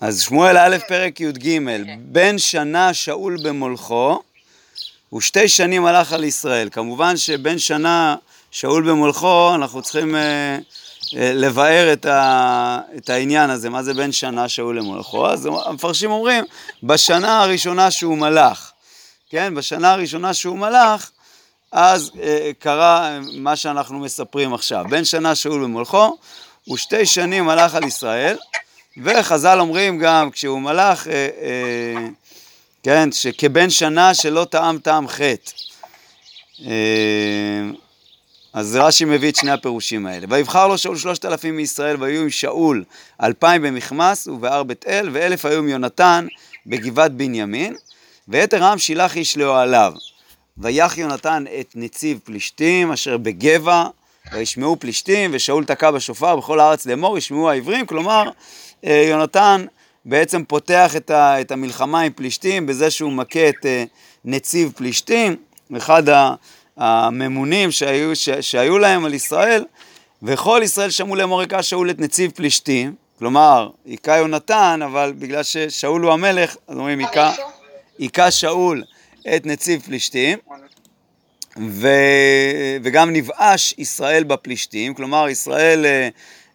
אז שמואל א', פרק י"ג, בן שנה שאול במולכו, ושתי שנים הלך על ישראל. כמובן שבן שנה שאול במולכו, אנחנו צריכים אה, אה, לבאר את, ה, את העניין הזה, מה זה בן שנה שאול למולכו. אז המפרשים אומרים, בשנה הראשונה שהוא מלך, כן, בשנה הראשונה שהוא מלך, אז אה, קרה מה שאנחנו מספרים עכשיו. בן שנה שאול במולכו, ושתי שנים הלך על ישראל. וחז"ל אומרים גם, כשהוא מלך, אה, אה, כן, שכבן שנה שלא טעם טעם חטא. אה, אז רש"י מביא את שני הפירושים האלה. ויבחר לו שאול שלושת אלפים מישראל, והיו עם שאול אלפיים במכמס ובהר בית אל, ואלף היו עם יונתן בגבעת בנימין, ויתר העם שילח איש לאוהליו. ויח יונתן את נציב פלישתים אשר בגבע, וישמעו פלישתים, ושאול תקע בשופר בכל הארץ לאמור, ישמעו העברים, כלומר, יונתן בעצם פותח את, ה, את המלחמה עם פלישתים בזה שהוא מכה את אה, נציב פלישתים, אחד הממונים שהיו, ש, שהיו להם על ישראל, וכל ישראל שמעו לאמור היכה שאול את נציב פלישתים, כלומר, היכה יונתן, אבל בגלל ששאול הוא המלך, אז אומרים היכה שאול את נציב פלישתים, ו, וגם נבאש ישראל בפלישתים, כלומר ישראל אה,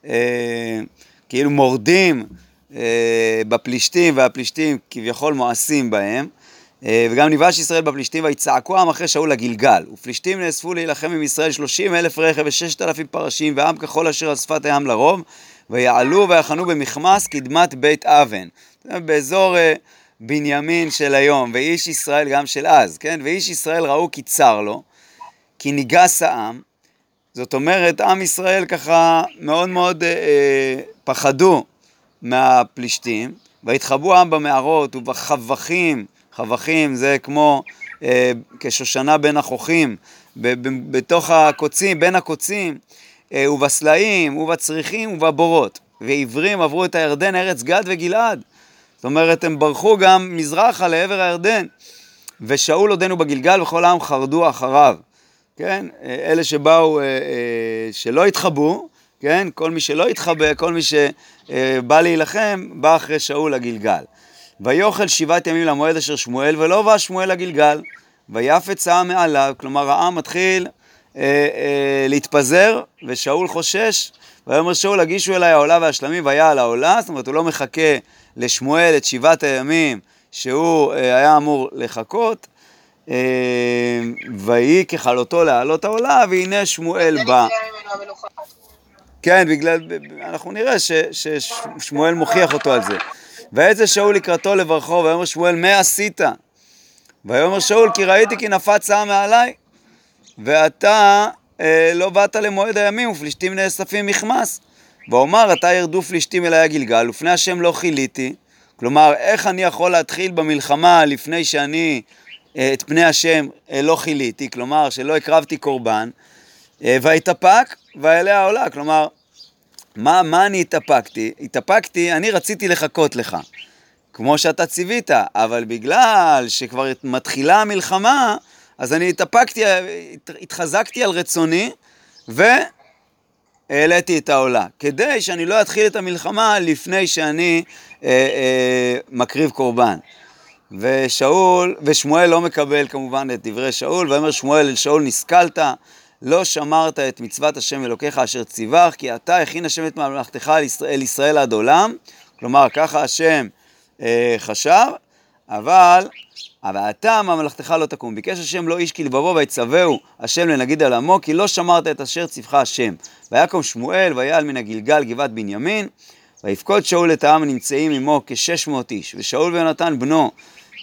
אה, כאילו מורדים אה, בפלישתים והפלישתים כביכול מואסים בהם. אה, וגם נבאש ישראל בפלישתים ויצעקו העם אחרי שאול לגלגל ופלישתים נאספו להילחם עם ישראל שלושים אלף רכב וששת אלפים פרשים ועם ככל אשר על שפת הים לרוב ויעלו ויחנו במכמס קדמת בית אבן. באזור אה, בנימין של היום ואיש ישראל גם של אז כן? ואיש ישראל ראו כי צר לו כי ניגס העם זאת אומרת, עם ישראל ככה מאוד מאוד אה, אה, פחדו מהפלישתים, והתחבאו העם במערות ובחבכים, חבכים זה כמו אה, כשושנה בין החוכים, בתוך הקוצים, בין הקוצים, אה, ובסלעים, ובצריחים, ובבורות. ועברים עברו את הירדן, ארץ גד וגלעד. זאת אומרת, הם ברחו גם מזרחה לעבר הירדן. ושאול עודנו בגלגל וכל העם חרדו אחריו. כן, אלה שבאו, אה, אה, שלא התחבאו, כן, כל מי שלא התחבא, כל מי שבא להילחם, בא אחרי שאול לגלגל. ויאכל שבעת ימים למועד אשר שמואל, ולא בא שמואל לגלגל. ויפץ העם מעליו, כלומר העם מתחיל אה, אה, להתפזר, ושאול חושש, ויאמר שאול הגישו אליי העולה והשלמים, והיה על העולה, זאת אומרת הוא לא מחכה לשמואל את שבעת הימים שהוא אה, היה אמור לחכות, אה, ויהי ככלותו לעלות העולה, והנה שמואל בא. כן, בגלל, אנחנו נראה ש, ששמואל מוכיח אותו על זה. ויצא שאול לקראתו לברכו, ויאמר שמואל, מה עשית? ויאמר שאול, כי ראיתי כי נפץ העם מעליי, ואתה אה, לא באת למועד הימים, ופלישתים נאספים מכמס. ואומר, אתה ירדו פלישתים אליי הגלגל, ופני השם לא כיליתי. כלומר, איך אני יכול להתחיל במלחמה לפני שאני את פני השם אה, לא כיליתי, כלומר שלא הקרבתי קורבן, אה, והתאפק ואליה העולה, כלומר, מה, מה אני התאפקתי? התאפקתי, אני רציתי לחכות לך, כמו שאתה ציווית, אבל בגלל שכבר מתחילה המלחמה, אז אני התאפקתי, התחזקתי על רצוני, והעליתי את העולה, כדי שאני לא אתחיל את המלחמה לפני שאני אה, אה, מקריב קורבן. ושאול, ושמואל לא מקבל כמובן את דברי שאול, ואומר שמואל אל שאול נסכלת, לא שמרת את מצוות השם אלוקיך אשר ציווך, כי אתה הכין השם את ממלכתך אל ישראל, ישראל עד עולם, כלומר ככה השם אה, חשב, אבל, אבל אתה ממלכתך לא תקום. ביקש השם לא איש כלבבו ויצווהו השם לנגיד על עמו, כי לא שמרת את אשר ציווך השם. ויקום שמואל ויעל מן הגלגל גבעת בנימין, ויפקוד שאול את העם הנמצאים עמו כשש מאות איש, ושאול ויונתן בנו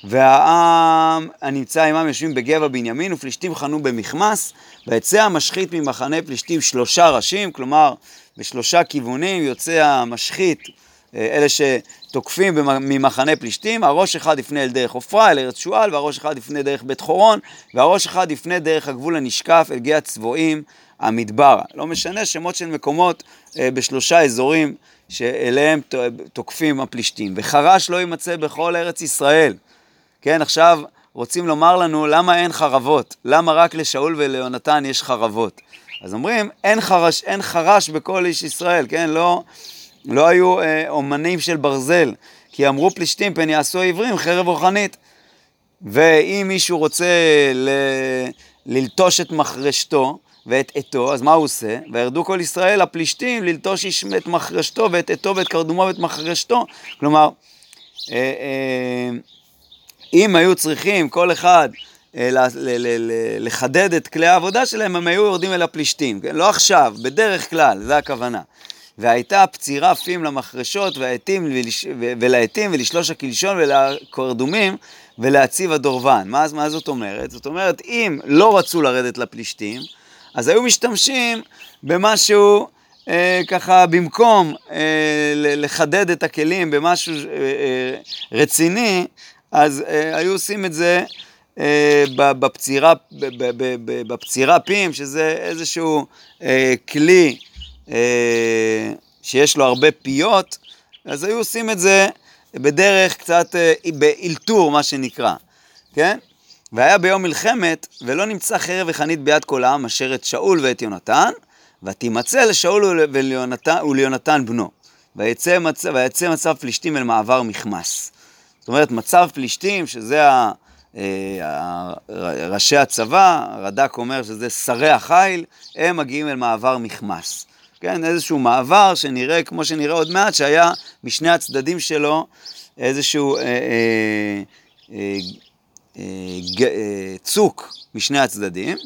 והעם הנמצא עמם יושבים בגבע בנימין ופלישתים חנו במכמס ויצא המשחית ממחנה פלישתים שלושה ראשים, כלומר בשלושה כיוונים יוצא המשחית, אה, אלה שתוקפים ממחנה פלישתים, הראש אחד יפנה אל דרך עופרה, אל ארץ שועל, והראש אחד יפנה דרך בית חורון, והראש אחד יפנה דרך הגבול הנשקף אל גיא הצבועים המדבר. לא משנה, שמות של מקומות אה, בשלושה אזורים שאליהם תוקפים הפלישתים. וחרש לא יימצא בכל ארץ ישראל. כן, עכשיו רוצים לומר לנו למה אין חרבות, למה רק לשאול וליונתן יש חרבות. אז אומרים, אין חרש, אין חרש בכל איש ישראל, כן, לא, לא היו אה, אומנים של ברזל כי אמרו פלישתים פן יעשו העברים חרב רוחנית. ואם מישהו רוצה ל... ללטוש את מחרשתו ואת עטו, אז מה הוא עושה? וירדו כל ישראל הפלישתים ללטוש את מחרשתו ואת עטו ואת קרדומו ואת מחרשתו. כלומר, אה, אה, אם היו צריכים כל אחד אה, לחדד את כלי העבודה שלהם, הם היו יורדים אל הפלישתים, כן? לא עכשיו, בדרך כלל, זה הכוונה. והייתה פצירה פים למחרשות ולעטים ולשלוש הקלשון ולקרדומים ולהציב הדורבן. מה, מה זאת אומרת? זאת אומרת, אם לא רצו לרדת לפלישתים, אז היו משתמשים במשהו אה, ככה במקום אה, לחדד את הכלים במשהו אה, אה, רציני, אז אה, היו עושים את זה אה, בפצירה, בפצירה פים, שזה איזשהו אה, כלי אה, שיש לו הרבה פיות, אז היו עושים את זה בדרך קצת, אה, באלתור מה שנקרא, כן? והיה ביום מלחמת, ולא נמצא חרב וחנית ביד כל העם, אשר את שאול ואת יונתן, ותימצא לשאול וליונתן, וליונתן בנו. ויצא מצב, פלישתים אל מעבר מכמס. זאת אומרת, מצב פלישתים, שזה ה, אה, ראשי הצבא, רד"ק אומר שזה שרי החיל, הם מגיעים אל מעבר מכמס. כן, איזשהו מעבר שנראה, כמו שנראה עוד מעט, שהיה משני הצדדים שלו איזשהו אה, אה, אה, אה, אה, צוק משני הצדדים.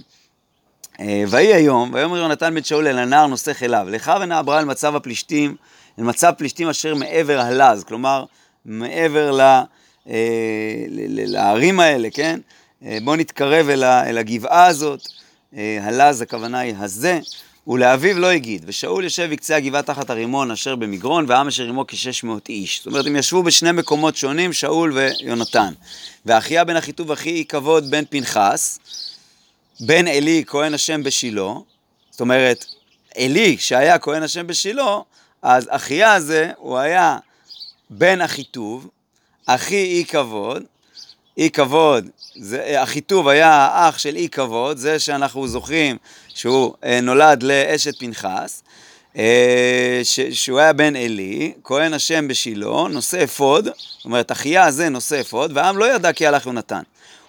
אה, ויהי היום, ויאמר יונתן בן שאול אל הנער נוסך אליו, לך ונעברה אל מצב הפלישתים, אל מצב פלישתים אשר מעבר הלז, כלומר מעבר ל, אה, לערים האלה, כן? אה, בואו נתקרב אל, אל הגבעה הזאת, אה, הלז הכוונה היא הזה, ולאביו לא הגיד, ושאול יושב בקצה הגבעה תחת הרימון אשר במגרון, והעם אשר עמו כשש מאות איש. זאת אומרת, הם ישבו בשני מקומות שונים, שאול ויונתן. ואחיה בן אחיטוב אחי כבוד בן פנחס, בן עלי כהן השם בשילה, זאת אומרת, עלי שהיה כהן השם בשילה, אז אחיה הזה הוא היה בן אחיטוב, אחי אי כבוד, אי כבוד, זה, אחיטוב היה האח של אי כבוד, זה שאנחנו זוכרים שהוא אה, נולד לאשת פנחס, אה, ש, שהוא היה בן עלי, כהן השם בשילה, נושא אפוד, זאת אומרת אחיה הזה נושא אפוד, והעם לא ידע כי הלך יונתן.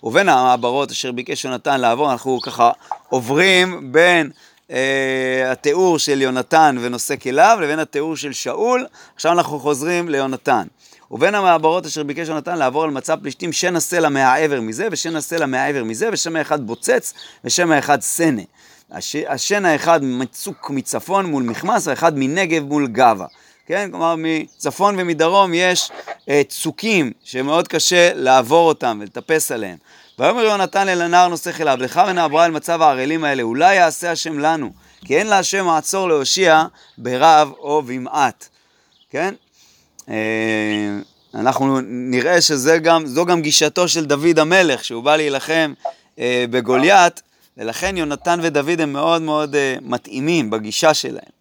ובין המעברות אשר ביקש יונתן לעבור, אנחנו ככה עוברים בין אה, התיאור של יונתן ונושא כליו לבין התיאור של שאול, עכשיו אנחנו חוזרים ליונתן. ובין המעברות אשר ביקש יונתן לעבור על מצב פלישתים, שן הסלע מהעבר מזה, ושן הסלע מהעבר מזה, ושם האחד בוצץ, ושם האחד סנה. הש... השן האחד מצוק מצפון מול מכמס, האחד מנגב מול גבה. כן? כלומר, מצפון ומדרום יש אה, צוקים שמאוד קשה לעבור אותם ולטפס עליהם. ויאמר יונתן אל הנער נוסך אליו, לך ונעברה אל מצב הערלים האלה, אולי יעשה השם לנו, כי אין להשם מעצור להושיע ברב או במעט. כן? אה, אנחנו נראה שזו גם, גם גישתו של דוד המלך, שהוא בא להילחם אה, בגוליית, ולכן יונתן ודוד הם מאוד מאוד אה, מתאימים בגישה שלהם.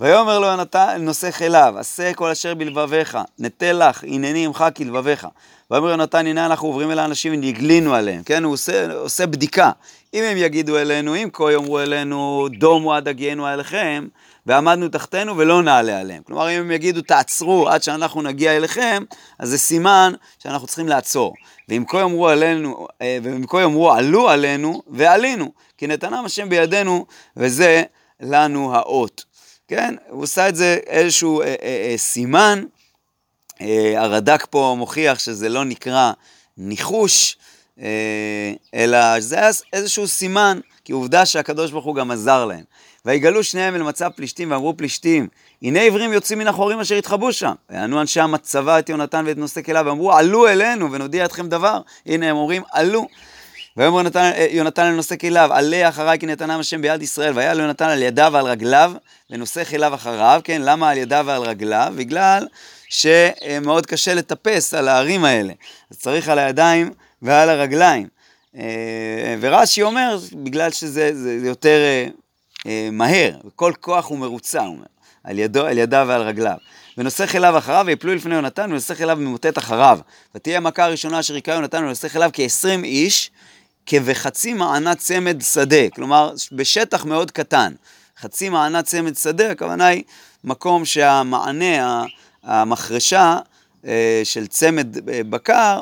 ויאמר לו יונתן נוסך אליו, עשה כל אשר בלבביך, נטה לך, הנני עמך כלבביך. ויאמר יונתן, הנה אנחנו עוברים אל האנשים ונגלינו עליהם, כן? הוא עושה, עושה בדיקה. אם הם יגידו אלינו, אם כה יאמרו אלינו, דומו עד הגיענו אליכם, ועמדנו תחתנו ולא נעלה עליהם. כלומר, אם הם יגידו, תעצרו עד שאנחנו נגיע אליכם, אז זה סימן שאנחנו צריכים לעצור. ואם כה יאמרו עלינו, אה, ואם כה יאמרו עלו עלינו, ועלינו, כי נתנם השם בידינו, וזה לנו האות. כן? הוא עושה את זה איזשהו אה, אה, אה, סימן. אה, הרד"ק פה מוכיח שזה לא נקרא ניחוש, אה, אלא זה היה איזשהו סימן, כי עובדה שהקדוש ברוך הוא גם עזר להם. ויגלו שניהם אל מצב פלישתים ואמרו פלישתים, הנה עברים יוצאים מן החורים אשר התחבאו שם. ויענו אנשי המצבה את יונתן ואת נושא כליו ואמרו עלו אלינו ונודיע אתכם דבר. הנה הם אומרים עלו. ויאמר יונתן לנושא כליו, עלה אחריי כי נתנם השם ביד ישראל, והיה לו יונתן על ידיו ועל רגליו, ונושא כליו אחריו, כן, למה על ידיו ועל רגליו? בגלל שמאוד קשה לטפס על ההרים האלה, אז צריך על הידיים ועל הרגליים. אה, ורש"י אומר, בגלל שזה יותר אה, אה, מהר, כל כוח הוא מרוצה, הוא אומר, על, ידו, על ידיו ועל רגליו. ונוסך אליו אחריו, ויפלו לפני יונתן, ונוסך אליו ממוטט אחריו. ותהיה המכה הראשונה אשר היכה יונתן, ונוסך אליו כעשרים איש, כבחצי מענת צמד שדה, כלומר, בשטח מאוד קטן. חצי מענת צמד שדה, הכוונה היא מקום שהמענה, המחרשה, אה, של צמד אה, בקר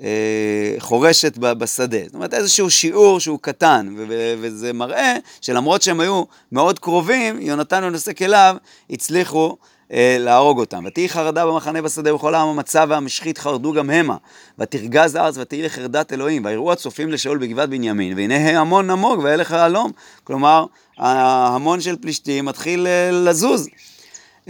אה, חורשת בשדה. זאת אומרת, איזשהו שיעור שהוא קטן, וזה מראה שלמרות שהם היו מאוד קרובים, יונתן ונושא כליו הצליחו להרוג אותם. ותהי חרדה במחנה בשדה ובכל העם המצה והמשחית חרדו גם המה. ותרגז הארץ ותהי לחרדת אלוהים. ויראו הצופים לשאול בגבעת בנימין, והנה המון נמוג וילך הלום. כלומר, ההמון של פלישתים מתחיל אה, לזוז.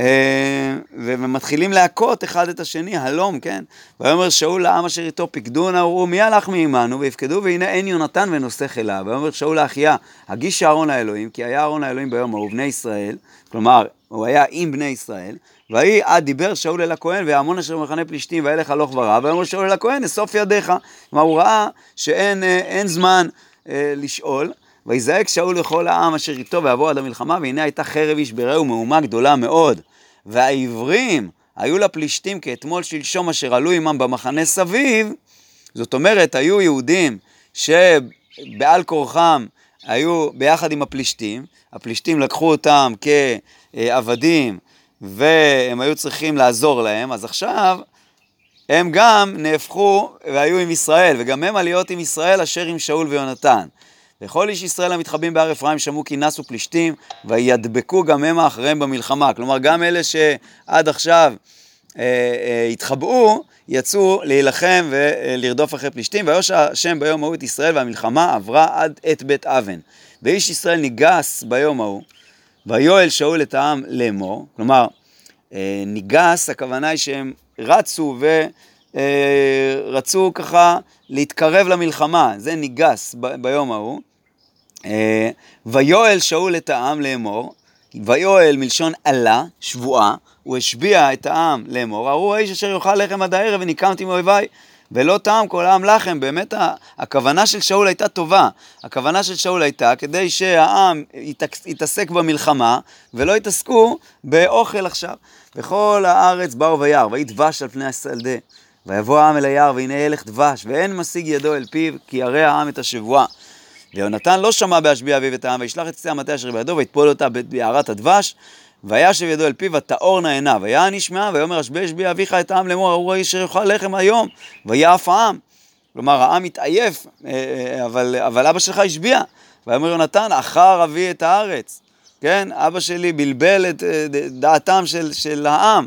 אה, ומתחילים להכות אחד את השני, הלום, כן? ויאמר שאול לעם אשר איתו פיקדונה, וראו מי הלך מעמנו, ויפקדו והנה אין יונתן ונושא חילה. ויאמר שאול לאחיה, הגיש אהרון האלוהים, כי היה אהרון האלוהים ביום ההוא בני ישראל, כלומר, הוא היה עם בני ישראל, ויהי עד דיבר שאול אל הכהן, והמון אשר במחנה פלישתים, וילך הלוך ורע, ויאמר שאול אל הכהן, אסוף ידיך. כלומר, הוא ראה שאין אה, זמן אה, לשאול. ויזעק שאול לכל העם אשר איתו ויבוא עד המלחמה, והנה הייתה חרב איש ברעהו מהומה גדולה מאוד. והעברים היו לפלישתים כאתמול שלשום אשר עלו עמם במחנה סביב, זאת אומרת, היו יהודים שבעל כורחם היו ביחד עם הפלישתים, הפלישתים לקחו אותם כעבדים והם היו צריכים לעזור להם, אז עכשיו הם גם נהפכו והיו עם ישראל, וגם הם עליות עם ישראל אשר עם שאול ויונתן. וכל איש ישראל המתחבאים בהר אפרים שמעו כי נסו פלישתים, וידבקו גם הם אחריהם במלחמה. כלומר, גם אלה שעד עכשיו אה, אה, התחבאו, יצאו להילחם ולרדוף אחרי פלישתים, ויושע השם ביום ההוא את ישראל, והמלחמה עברה עד את בית און. ואיש ישראל ניגש ביום ההוא, ויאל שאול את העם לאמור, כלומר, אה, ניגש, הכוונה היא שהם רצו ורצו אה, ככה להתקרב למלחמה, זה ניגש ב- ביום ההוא. אה, ויאל שאול את העם לאמור, ויואל מלשון עלה, שבועה, הוא השביע את העם לאמור, ארור האיש אשר יאכל לחם עד הערב וניקמתי מאויביי. ולא טעם כל העם לחם, באמת הכוונה של שאול הייתה טובה, הכוונה של שאול הייתה כדי שהעם יתעסק במלחמה ולא יתעסקו באוכל עכשיו. וכל הארץ באו וירא, ויהי דבש על פני השדה, ויבוא העם אל היער והנה ילך דבש, ואין משיג ידו אל פיו, כי ירא העם את השבועה. ויונתן לא שמע בהשביע אביו את העם, וישלח את קצה המטה אשר בידו, ויטפול אותה ביערת הדבש, וישב ידו אל פיו, ותאורנה עיניו, ויען נשמעה, ויאמר אשבי אשבי אביך את העם לאמור, ארור האיש אשר יאכל לחם היום, ויעף העם. כלומר, העם התעייף, אה, אה, אבל, אבל אבא שלך השביע. ויאמר יונתן, אחר אבי את הארץ. כן, אבא שלי בלבל את אה, דעתם של, של העם.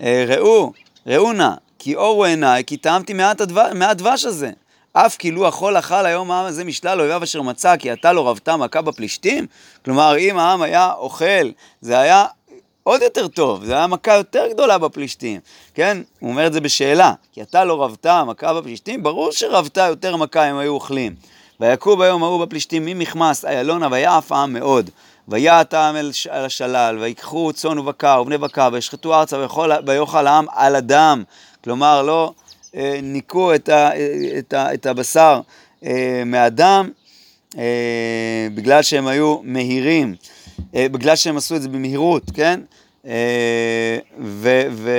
ראו, ראו נא, כי אורו עיניי, כי טעמתי מעט הדבש הזה. אף כאילו החול אכל היום העם הזה משלל אויביו אשר מצא, כי אתה לא רבתה מכה בפלישתים? כלומר, אם העם היה אוכל, זה היה עוד יותר טוב, זה היה מכה יותר גדולה בפלישתים, כן? הוא אומר את זה בשאלה, כי אתה לא רבתה מכה בפלישתים? ברור שרבתה יותר מכה אם היו אוכלים. ויכו ביום ההוא בפלישתים ממכמס איילונה ויעף העם מאוד. ויעט העם אל השלל, ויקחו צאן ובקר ובני בקר, וישחטו ארצה ויאכל העם על הדם. כלומר, לא אה, ניקו את, ה, את, ה, את הבשר אה, מהדם אה, בגלל שהם היו מהירים, בגלל שהם עשו את זה במהירות, כן? ו, ו,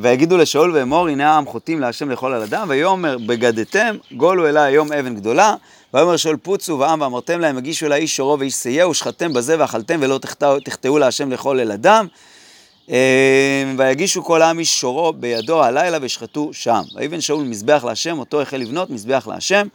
ויגידו לשאול ואמור, הנה העם חוטאים להשם לאכול על הדם, ויאמר בגדתם, גולו אליי היום אבן גדולה, ויאמר שאול פוצו ועם ואמרתם להם, הגישו אליי איש שורו ואיש שייהו, ושחטתם בזה ואכלתם ולא תחטאו להשם לאכול אל הדם. אמ, ויגישו כל העם איש בידו הלילה וישחטו שם. ויבן שאול מזבח להשם, אותו החל לבנות מזבח להשם.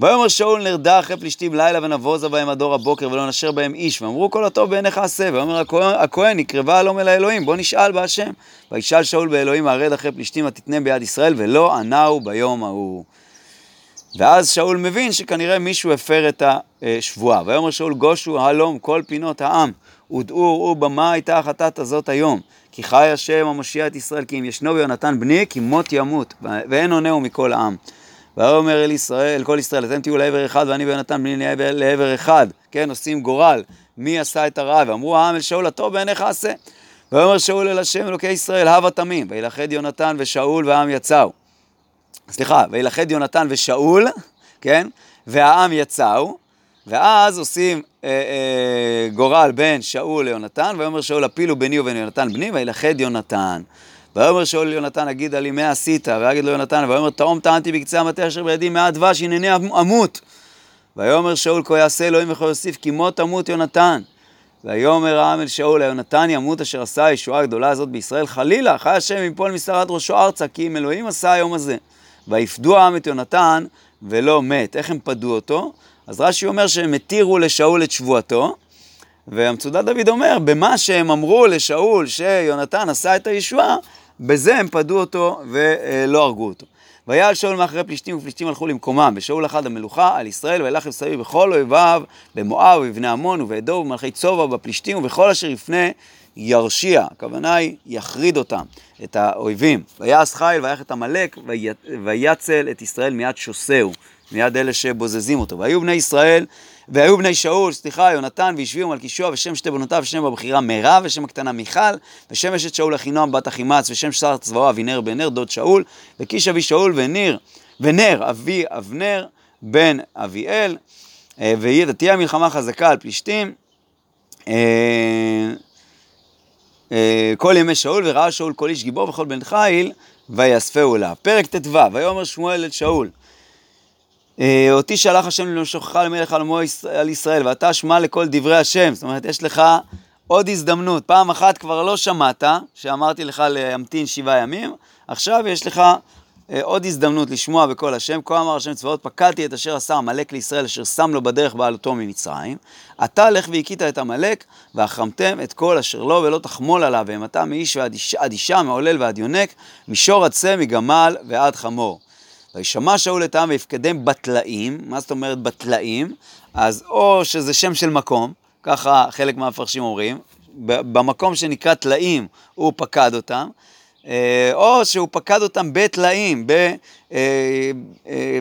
ויאמר שאול נרדה אחרי פלישתים לילה ונבוזה בהם עד אור הבוקר ולא נשר בהם איש. ואמרו כל הטוב בעיניך עשה. ויאמר הכהן נקרבה הלום אל האלוהים בוא נשאל בהשם. וישאל שאול באלוהים הרד אחרי פלישתים ותתנה ביד ישראל ולא ענהו ביום ההוא. ואז שאול מבין שכנראה מישהו הפר את השבועה. ויאמר שאול גושו הלום כל פינות העם ודעו וראו במה הייתה החטאת הזאת היום. כי חי השם המושיע את ישראל, כי אם ישנו ביונתן בני, כי מות ימות, ואין עונהו מכל העם. ויאמר אל ישראל, אל כל ישראל, אתם תהיו לעבר אחד ואני ויונתן בני נהיה לעבר אחד, כן, עושים גורל, מי עשה את הרע, ואמרו העם אל שאול הטוב בעיניך עשה. ויאמר שאול אל השם אלוקי ישראל, הבה תמים, וילכד יונתן ושאול והעם יצאו. סליחה, וילכד יונתן ושאול, כן, והעם יצאו, ואז עושים אה, אה, גורל בין שאול ליונתן, ויאמר שאול הפילו ביני ובין יונתן בני, וילכד יונתן. ויאמר שאול ליונתן, אגיד לי מה עשית, ויגיד לו יונתן, ויאמר תהום טענתי בקצה המטה אשר בידי מעט דבש, הנני אמות. ויאמר שאול כה יעשה אלוהים וכה יוסיף, כי מות תמות יונתן. ויאמר העם אל שאול, היונתן ימות אשר עשה הישועה הגדולה הזאת בישראל, חלילה, חי השם יפול משרת ראשו ארצה, כי אם אלוהים עשה היום הזה. ויפדו העם את יונתן, ולא מת. איך הם פדו אותו? אז רש"י אומר שהם התירו לשאול את שבועתו, והמצודת דוד אומר, במה שהם אמרו לשאול שיונתן עשה את הישועה, בזה הם פדו אותו ולא הרגו אותו. ויעל שאול מאחורי פלישתים ופלישתים הלכו למקומם, ושאול אחד המלוכה על ישראל וילך מסביב בכל אויביו, במואב ובבני עמון ובעדו ובמלכי צובע ובפלישתים ובכל אשר יפנה ירשיע, הכוונה היא יחריד אותם, את האויבים. ויעש חיל ויח את עמלק ויצל את ישראל מיד שוסהו, מיד אלה שבוזזים אותו. והיו בני ישראל והיו בני שאול, סליחה, יונתן והשביעו מלכישוע ושם שתי בנותיו ושם בבחירה מירב ושם הקטנה מיכל ושם אשת שאול אחינועם בת אחימץ ושם שר צבאו אבינר בן נר דוד שאול וקיש אבי שאול וניר ונר אבי אבנר בן אביאל אה, ותהיה המלחמה חזקה על פלישתים אה, אה, כל ימי שאול וראה שאול כל איש גיבור וכל בן חיל ויאספהו אליו. פרק ט"ו ויאמר שמואל אל שאול אותי שלח השם למשוכך למלך על ישראל, ואתה שמע לכל דברי השם. זאת אומרת, יש לך עוד הזדמנות. פעם אחת כבר לא שמעת, שאמרתי לך להמתין שבעה ימים, עכשיו יש לך אה, עוד הזדמנות לשמוע בקול השם. כה אמר השם צבאות, פקדתי את אשר עשה עמלק לישראל, אשר שם לו בדרך בעלותו ממצרים. אתה לך והכית את עמלק, והחרמתם את כל אשר לו, ולא תחמול עליו, ואימתה מאיש ועד אישה, מעולל ועד יונק, משור עד שא, מגמל ועד חמור. וישמע שאול את העם ויפקדם בטלאים, מה זאת אומרת בטלאים? אז או שזה שם של מקום, ככה חלק מהמפרשים אומרים, במקום שנקרא טלאים הוא פקד אותם, אה, או שהוא פקד אותם בטלאים, ב, אה, אה,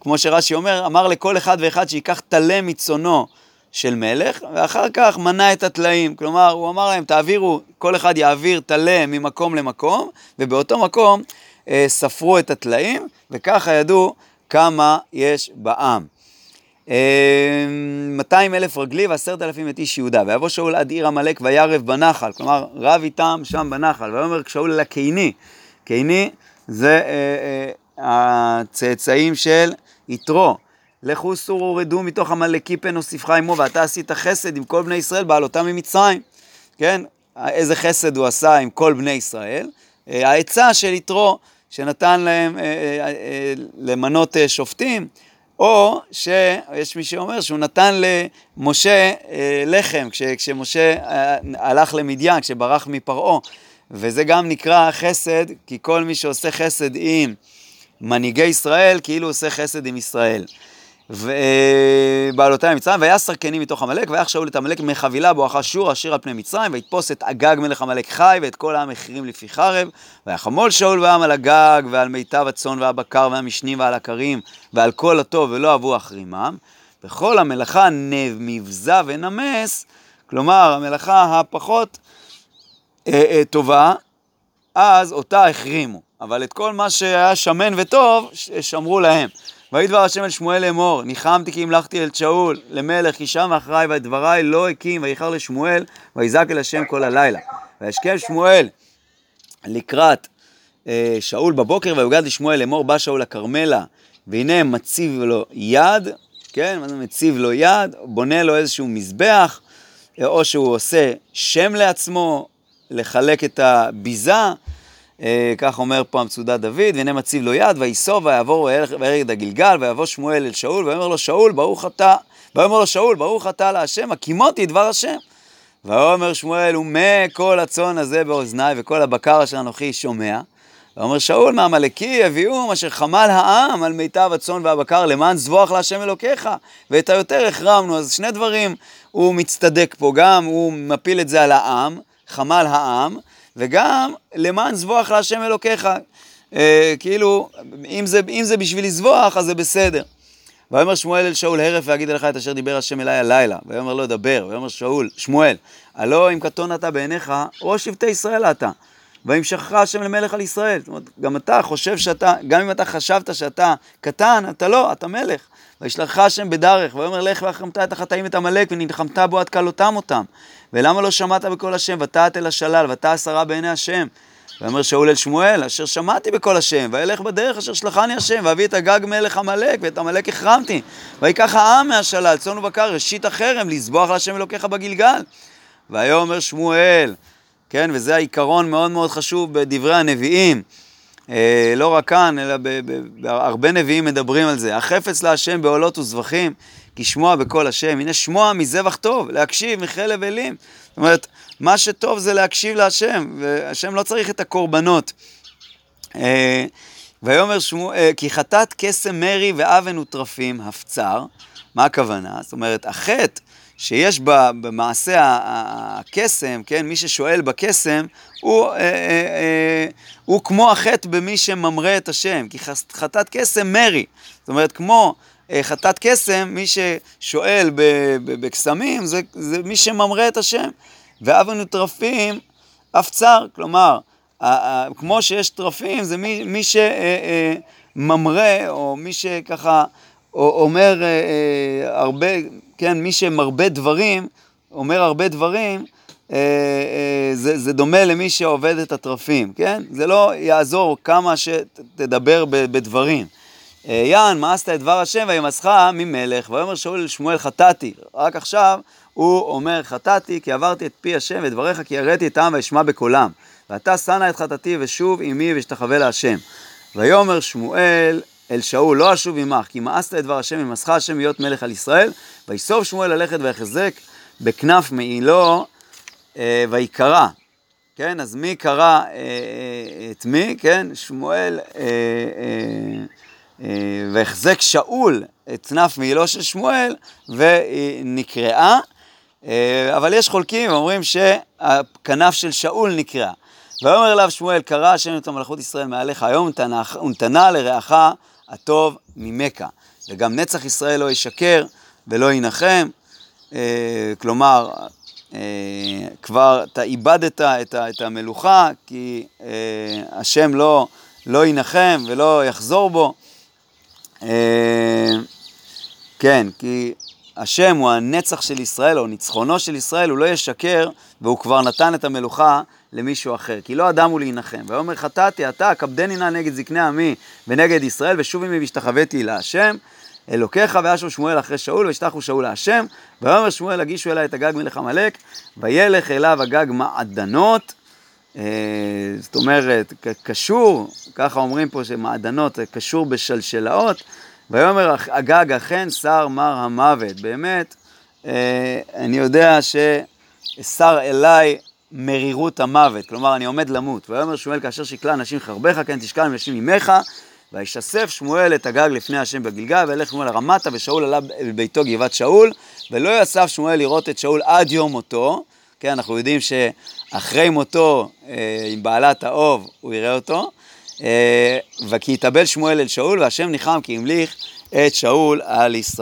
כמו שרש"י אומר, אמר לכל אחד ואחד שייקח טלה מצונו של מלך, ואחר כך מנה את הטלאים. כלומר, הוא אמר להם, תעבירו, כל אחד יעביר טלה ממקום למקום, ובאותו מקום ספרו את הטלאים, וככה ידעו כמה יש בעם. 200 אה, אלף רגלי ועשרת אלפים את איש יהודה. ויבוא שאול עד עיר עמלק וירב בנחל, כלומר רב איתם שם בנחל. ויאמר שאול אל הקיני, קיני זה אה, אה, הצאצאים של יתרו. לכו סורו רדו מתוך עמלקי פן הוסיפך עמו ואתה עשית חסד עם כל בני ישראל בעלותם ממצרים. כן, איזה חסד הוא עשה עם כל בני ישראל. אה, העצה של יתרו שנתן להם אה, אה, אה, למנות שופטים, או שיש מי שאומר שהוא נתן למשה לחם כש, כשמשה הלך למדיין, כשברח מפרעה, וזה גם נקרא חסד, כי כל מי שעושה חסד עם מנהיגי ישראל, כאילו עושה חסד עם ישראל. ובעלותיה ממצרים, ויסר קני מתוך עמלק, ויח שאול את עמלק מחבילה בואכה שור אשר על פני מצרים, ויתפוס את אגג מלך עמלק חי, ואת כל העם החרים לפי חרב, ויחמול שאול ועם על הגג, ועל מיטב הצאן והבקר והמשנים ועל הכרים, ועל כל הטוב, ולא אבו אחרימם. וכל המלאכה נב, מבזה ונמס, כלומר המלאכה הפחות אה, אה, טובה, אז אותה החרימו. אבל את כל מה שהיה שמן וטוב, שמרו להם. ויהי דבר השם אל שמואל לאמור, ניחמתי כי המלכתי אל שאול למלך, כי שם אחריי ואת דבריי לא הקים, ויחר לשמואל, ויזעק אל השם כל הלילה. וישכם שמואל לקראת אה, שאול בבוקר, ויוגד לשמואל לאמור, בא שאול לכרמלה, והנה מציב לו יד, כן, מה זה מציב לו יד, בונה לו איזשהו מזבח, או שהוא עושה שם לעצמו, לחלק את הביזה, אה, כך אומר פה המצודת דוד, והנה מציב לו יד, ויסוב ויעבור וירד הגלגל, ויבוא שמואל אל שאול, ויאמר לו שאול, ברוך אתה, ויאמר לו שאול, ברוך אתה להשם, הקימותי דבר השם. ויאמר שמואל, ומה כל הצאן הזה באוזניי, וכל הבקר אשר אנוכי שומע. ואומר שאול, מעמלקי הביאום אשר חמל העם על מיטב הצאן והבקר למען זבוח להשם אלוקיך, ואת היותר החרמנו. אז שני דברים הוא מצטדק פה, גם הוא מפיל את זה על העם, חמל העם, וגם למען זבוח להשם אלוקיך. אה, כאילו, אם זה, אם זה בשביל לזבוח, אז זה בסדר. ויאמר שמואל אל שאול הרף ואגיד לך את אשר דיבר השם אליי הלילה. ויאמר לו דבר, ויאמר שאול, שמואל, הלא אם קטון אתה בעיניך, ראש שבטי ישראל אתה. וימשכך השם למלך על ישראל. זאת אומרת, גם אתה חושב שאתה, גם אם אתה חשבת שאתה קטן, אתה לא, אתה מלך. וישלחך השם בדרך, ויאמר לך והחרמת את החטאים את עמלק, ונלחמת בו עד כלותם אותם. ולמה לא שמעת בקול השם, ותעת אל השלל, ותע עשרה בעיני השם. ויאמר שאול אל שמואל, אשר שמעתי בקול השם, ואלך בדרך אשר שלחני השם, ואביא את הגג מלך עמלק, ואת עמלק החרמתי. ויקח העם מהשלל, צאן ובקר, ראשית החרם, לזבוח להשם אלוקיך בגלגל. ויאמר שמואל, כן, וזה העיקרון מאוד מאוד חשוב בדברי הנביאים. אה, לא רק כאן, אלא בהרבה נביאים מדברים על זה. החפץ להשם בעולות וזבחים, כי שמוע בקול השם. הנה שמוע מזבח טוב, להקשיב מחלב אלים. זאת אומרת, מה שטוב זה להקשיב להשם, והשם לא צריך את הקורבנות. אה, ויאמר שמואל, אה, כי חטאת קסם מרי ואבן וטרפים הפצר. מה הכוונה? זאת אומרת, החטא שיש במעשה הקסם, כן, מי ששואל בקסם, הוא, אה, אה, אה, הוא כמו החטא במי שממרה את השם, כי חטאת קסם מרי. זאת אומרת, כמו אה, חטאת קסם, מי ששואל בקסמים, זה, זה מי שממרה את השם. ואבן וטרפים, אף צר, כלומר, כמו שיש טרפים, זה מי, מי שממרה, אה, אה, או מי שככה אומר הרבה, כן, מי שמרבה דברים, אומר הרבה דברים, זה, זה דומה למי שעובד את הטרפים, כן? זה לא יעזור כמה שתדבר בדברים. יען, מאסת את דבר השם וימסך ממלך, ויאמר שאול לשמואל חטאתי. רק עכשיו הוא אומר חטאתי כי עברתי את פי השם ואת דבריך כי הראתי את העם וישמע בקולם. ואתה שנא את חטאתי ושוב עמי ואשתחווה להשם. ויאמר שמואל אל שאול לא אשוב עמך כי מאסת את דבר השם ומסך השם להיות מלך על ישראל. ויסוב שמואל ללכת ויחזק בכנף מעילו אה, ויקרא. כן, אז מי קרא אה, אה, את מי? כן, שמואל אה, אה, אה, והחזק שאול את כנף מעילו של שמואל והיא. אה, אבל יש חולקים ואומרים שהכנף של שאול נקרא. ויאמר אליו שמואל, קרא השם את המלכות ישראל מעליך היום ונתנה לרעך הטוב ממכה. וגם נצח ישראל לא ישקר ולא ינחם. אה, כלומר, אה, כבר אתה איבדת את המלוכה, כי השם לא, לא ינחם ולא יחזור בו. כן, כי השם הוא הנצח של ישראל, או ניצחונו של ישראל, הוא לא ישקר, והוא כבר נתן את המלוכה למישהו אחר. כי לא אדם הוא להנחם. ויאמר חטאתי אתה, כבדני נא נגד זקני עמי ונגד ישראל, ושוב עמי והשתחוויתי להשם. אלוקיך וישו שמואל אחרי שאול, וישתחו שאול להשם. ויאמר שמואל הגישו אליי את הגג מלך עמלק, וילך אליו הגג מעדנות. אה, זאת אומרת, קשור, ככה אומרים פה שמעדנות קשור בשלשלאות. ויאמר הגג אכן שר מר המוות. באמת, אה, אני יודע ששר אליי מרירות המוות, כלומר אני עומד למות. ויאמר שמואל כאשר שקלה אנשים חרבך כן תשקל אנשים ממך וישסף שמואל את הגג לפני השם בגלגל, וילך שמואל הרמתה, ושאול עלה אל ביתו גבעת שאול, ולא יסף שמואל לראות את שאול עד יום מותו. כן, אנחנו יודעים שאחרי מותו, אה, עם בעלת האוב, הוא יראה אותו. אה, וכי יתאבל שמואל אל שאול, והשם ניחם כי המליך את שאול על ישראל.